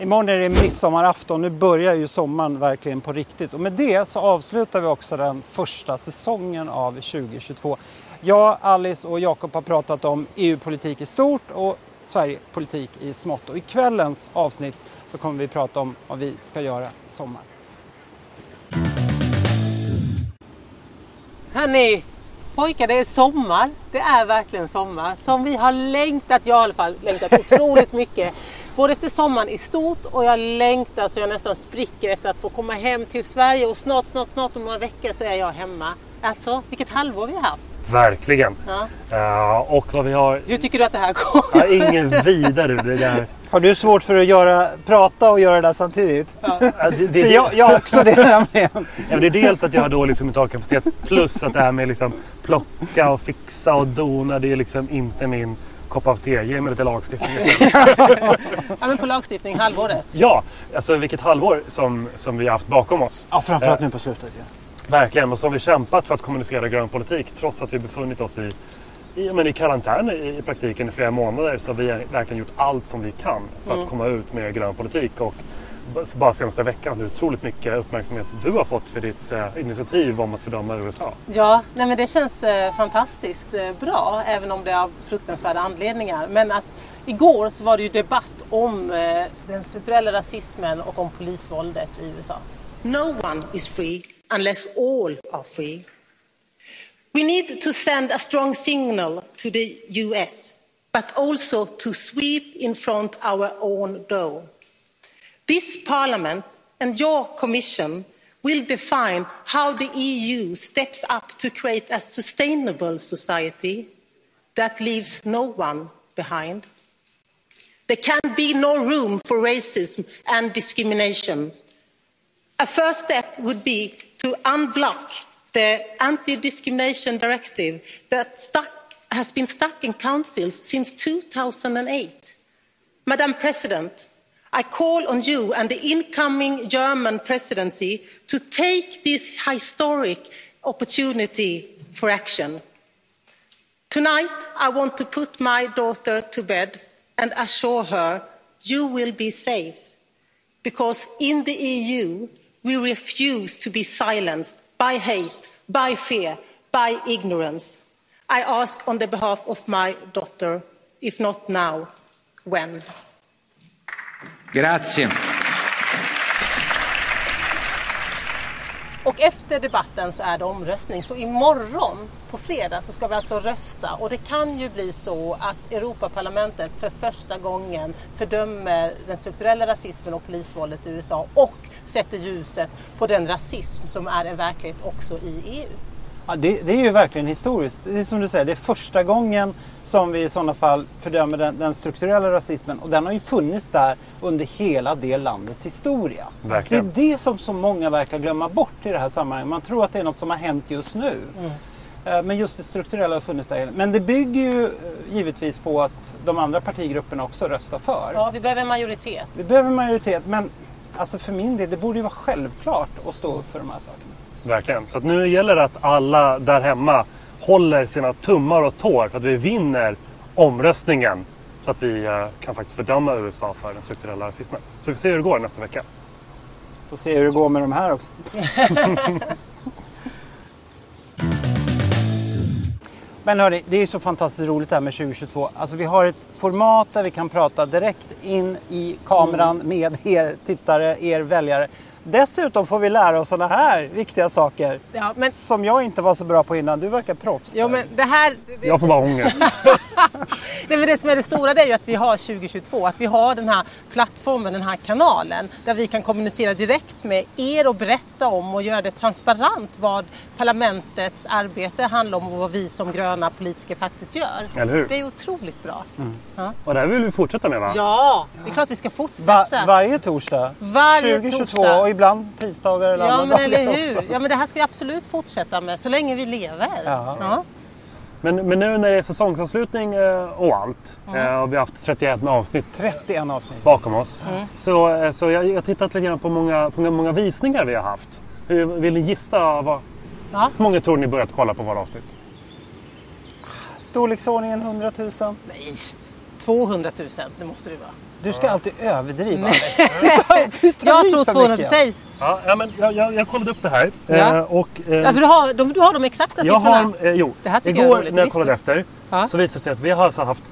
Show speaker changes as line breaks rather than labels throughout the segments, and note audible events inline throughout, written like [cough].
Imorgon är det midsommarafton. Nu börjar ju sommaren verkligen på riktigt. Och med det så avslutar vi också den första säsongen av 2022. Jag, Alice och Jakob har pratat om EU-politik i stort och Sverigepolitik i smått. Och i kvällens avsnitt så kommer vi prata om vad vi ska göra i sommar.
Hörni, pojkar det är sommar. Det är verkligen sommar. Som vi har längtat, jag har i alla fall längtat otroligt mycket. Både efter sommaren i stort och jag längtar så jag nästan spricker efter att få komma hem till Sverige och snart, snart, snart om några veckor så är jag hemma. Alltså, vilket halvår vi har haft.
Verkligen.
Ja.
Uh, och vad vi har...
Hur tycker du att det här går?
Ja, ingen vidare. Det där.
Har du svårt för att göra, prata och göra det där samtidigt?
Ja. [laughs]
Ja, det, det,
jag, jag också det där med.
Ja, det är dels att jag har dålig mentalkapacitet plus att det här med liksom plocka och fixa och dona det är liksom inte min kopp av te. Ge mig lite lagstiftning istället.
ja, men på lagstiftning, halvåret.
Ja, alltså vilket halvår som, som vi har haft bakom oss.
Ja, framförallt nu på slutet. Ja.
Verkligen, och som vi kämpat för att kommunicera grön politik trots att vi befunnit oss i, i, men i karantän i, i praktiken i flera månader så har vi verkligen gjort allt som vi kan för att komma ut med grön politik. Och bara senaste veckan hur otroligt mycket uppmärksamhet du har fått för ditt eh, initiativ om att fördöma USA.
Ja, nej men det känns eh, fantastiskt eh, bra, även om det är av fruktansvärda anledningar. Men att igår så var det ju debatt om eh, den strukturella rasismen och om polisvåldet i USA.
No one is free unless all are free. We need to send a strong signal to the US, but also to sweep in front our own door. This parliament and your commission will define how the EU steps up to create a sustainable society that leaves no one behind. There can be no room for racism and discrimination. A first step would be to unblock the anti-discrimination directive that stuck, has been stuck in council since 2008. Madam President, I call on you and the incoming German presidency to take this historic opportunity for action. Tonight, I want to put my daughter to bed and assure her you will be safe. Because in the EU, we refuse to be silenced by hate, by fear, by ignorance. I ask on the behalf of my daughter, if not now, when?
Grazie.
Och efter debatten så är det omröstning. Så imorgon på fredag så ska vi alltså rösta och det kan ju bli så att Europaparlamentet för första gången fördömer den strukturella rasismen och polisvåldet i USA och sätter ljuset på den rasism som är en verklighet också i EU.
Ja, det, det är ju verkligen historiskt. Det är som du säger, det är första gången som vi i sådana fall fördömer den, den strukturella rasismen och den har ju funnits där under hela det landets historia.
Verkligen.
Det är det som så många verkar glömma bort i det här sammanhanget. Man tror att det är något som har hänt just nu. Eh, Men just det strukturella har funnits där. Men det bygger ju eh, givetvis på att de andra partigrupperna också röstar för.
Ja, vi behöver en majoritet.
Vi behöver majoritet men alltså för min del, det borde ju vara självklart att stå upp för de här sakerna.
Verkligen. Så att nu gäller det att alla där hemma håller sina tummar och tår för att vi vinner omröstningen. Så att vi eh, kan faktiskt fördöma USA för den strukturella rasismen. Så vi får se hur det går nästa vecka.
Får se hur det går med de här också. [laughs] Men hörni, det är så fantastiskt roligt det här med 2022. Alltså vi har ett format där vi kan prata direkt in i kameran med er tittare, er väljare. Dessutom får vi lära oss sådana här viktiga saker
Ja, men,
som jag inte var så bra på innan. Du verkar proffs.
ja, men det här...
Jag får bara ångest. [laughs]
Nej, men det som är det stora det är ju att vi har 2022, att vi har den här plattformen, den här kanalen där vi kan kommunicera direkt med er och berätta om och göra det transparent vad parlamentets arbete handlar om och vad vi som gröna politiker faktiskt gör.
Eller hur?
Det är otroligt bra. Ja.
Och det här vill vi fortsätta med va?
ja, det är klart vi ska
Va-
fortsätta.
varje torsdag.
Varje
2022
torsdag.
Och ibland tisdagar eller
Ja
andra
men
dagar
eller hur.
också.
Ja men det här ska vi absolut fortsätta med så länge vi lever.
Ja.
Ja.
Men, men nu när det är säsongsavslutning eh, och allt eh, och vi har haft 31 avsnitt
31 avsnitt.
bakom oss. Så, eh, så jag jag har tittat lite grann på många, på många visningar vi har haft. Hur, vill ni gissa vad,
Ja.
hur många tror ni börjat kolla på våra avsnitt?
Storleksordningen 100 000.
Nej, 200 000 det måste det vara.
Du ska alltid överdriva. [laughs]
Jag tror 200, säg.
Ja, ja, men jag, jag, jag kollade upp det här.
Ja.
Eh, och, eh,
Alltså du har, de, du har de exakta
jag
siffrorna?
har, eh, jo,
Det här tycker jag
igår
roligt.
när jag
Visst.
kollade efter
Ja.
så visade det sig att vi har alltså haft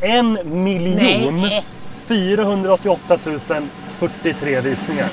en miljon
Nej.
488 043 visningar.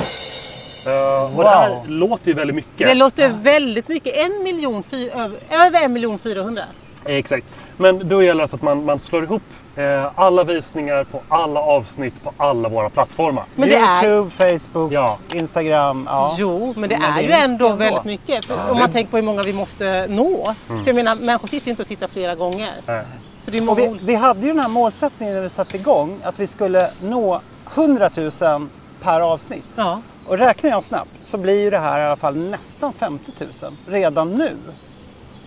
Eh, och det här
Wow.
låter ju väldigt mycket.
Det låter väldigt mycket. En miljon, fy, över, över en miljon 400.
Eh, Exakt. Men då gäller det alltså att man, man slår ihop eh, alla visningar på alla avsnitt på alla våra plattformar.
Men det är...
Youtube, Facebook,
Ja.
Instagram. Ja.
Jo, men det
Men
är
det
ju ändå
mycket
väldigt
ändå.
mycket. För om man tänker på hur många vi måste nå.
Mm.
För jag menar, människor sitter ju inte och tittar flera gånger.
Eh,
Så det är
Och
många
vi, vi hade ju den här målsättningen när vi satte igång att vi skulle nå 100 000 per avsnitt.
Ja.
Och räknar jag snabbt så blir ju det här i alla fall nästan 50 000 redan nu.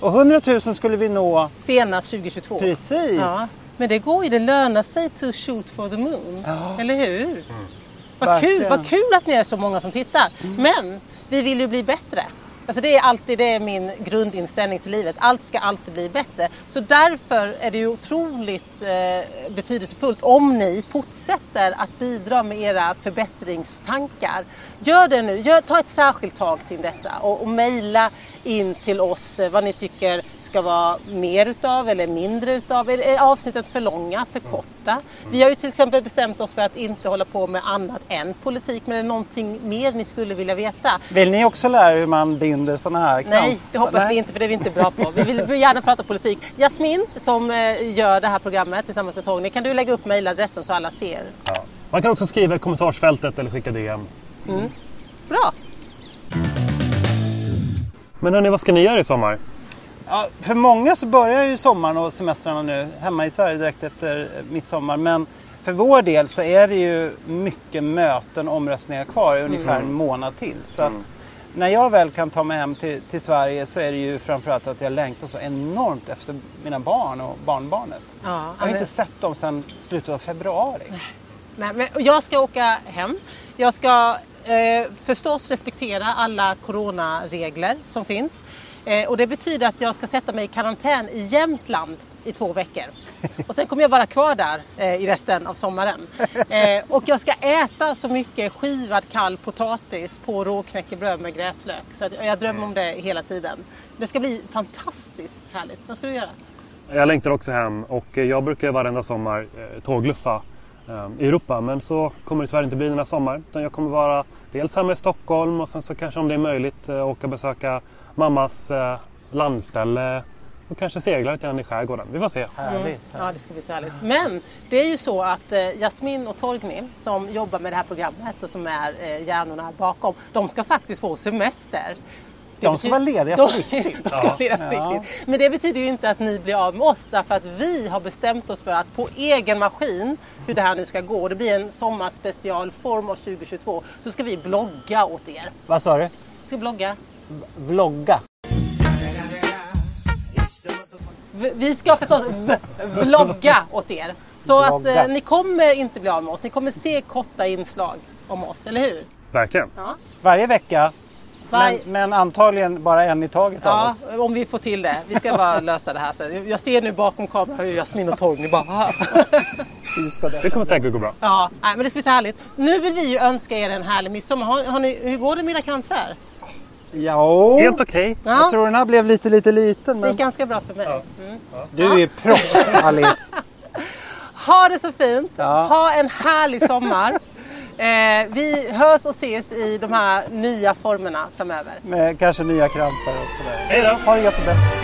Och 100 000 skulle vi nå
Senast 2022.
precis.
Ja. Men det går ju, det lönar sig to shoot for the moon.
Ja.
Eller hur? Vad,
Verkligen.
kul, vad kul att ni är så många som tittar. Men vi vill ju bli bättre. Alltså det är alltid det är min grundinställning till livet. Allt ska alltid bli bättre. Så därför är det ju otroligt eh, betydelsefullt om ni fortsätter att bidra med era förbättringstankar. Gör det nu. Gör, ta ett särskilt tag till detta och, och mejla in till oss eh, vad ni tycker ska vara mer utav eller mindre utav. Är, är avsnittet för långa, för korta? Vi har ju till exempel bestämt oss för att inte hålla på med annat än politik. Men är det någonting mer ni skulle vilja veta?
Vill ni också lära er hur man binder sådana här krans?
Nej, det hoppas
Nej.
vi inte för det är vi inte bra på. Vi vill gärna prata politik. Jasmin som eh, gör det här programmet tillsammans med Torgny, kan du lägga upp mejladressen så alla ser?
ja. Man kan också skriva i kommentarsfältet eller skicka DM.
Bra!
Men hörni, vad ska ni göra i sommar?
Ja, för många så börjar ju sommaren och semestrarna nu hemma i Sverige direkt efter midsommar. Men för vår del så är det ju mycket möten och omröstningar kvar i ungefär en månad till. Så att när jag väl kan ta mig hem till, till Sverige så är det ju framförallt att jag längtar så enormt efter mina barn och barnbarnet.
Ja,
Jag har
men-
inte sett dem sedan slutet av februari.
Nej, men och jag ska åka hem. Jag ska eh, förstås respektera alla coronaregler som finns. Eh, och det betyder att jag ska sätta mig i karantän i Jämtland i två veckor. [laughs] Och sen kommer jag vara kvar där eh, i resten av sommaren. Eh, och jag ska äta så mycket skivad kall potatis på råknäckebröd med gräslök. Så att jag drömmer om det hela tiden. Det ska bli fantastiskt härligt. Vad ska du göra?
Jag längtar också hem och jag brukar varenda sommar eh, tågluffa eh, i Europa men så kommer det tyvärr inte bli den här sommaren. Utan jag kommer vara dels hemma i Stockholm och sen så kanske om det är möjligt åka och besöka mammas eh, landställe och kanske segla lite grann i skärgården. Vi får se.
Härligt.
Ja, det ska bli så härligt. Men det är ju så att eh, Jasmin och Torgny som jobbar med det här programmet och som är eh, hjärnorna bakom, de ska faktiskt få semester. Det
De ska vara lediga på [laughs] riktigt.
de ska vara lediga på
Ja.
riktigt. Men det betyder ju inte att ni blir av med oss därför att vi har bestämt oss för att på egen maskin, hur det här nu ska gå, det blir en sommarspecialform av 2022, så ska vi blogga åt er.
Vad sa du?
Vi ska blogga.
Vlogga.
Vi ska förstås vlogga åt er. Så att eh, ni kommer inte bli av med oss. Ni kommer se korta inslag om oss, eller hur?
Verkligen.
Ja.
Varje vecka.
Varje-
Men, men antagligen bara en i taget av
Ja,
oss.
om vi får till det. Vi ska bara lösa det här sen. Jag ser nu bakom kameran hur Jasmin och Torgny bara...
Det?
Det kommer säkert gå bra.
Ja, nej, men det ska bli så härligt. Nu vill vi ju önska er en härlig midsommar. Har, har ni, hur går det med era cancer?
Ja,
Helt okej.
Ja,
jag tror den här blev lite, lite liten.
det gick
Men
ganska bra för mig. Mm.
du är proffs Alice. [laughs]
Ha det så fint.
Ja.
Ha en härlig sommar. [laughs] Eh, vi hörs och ses i de här nya formerna framöver.
Med kanske nya kransar och sådär.
Hej då!
Ha det gött och bäst.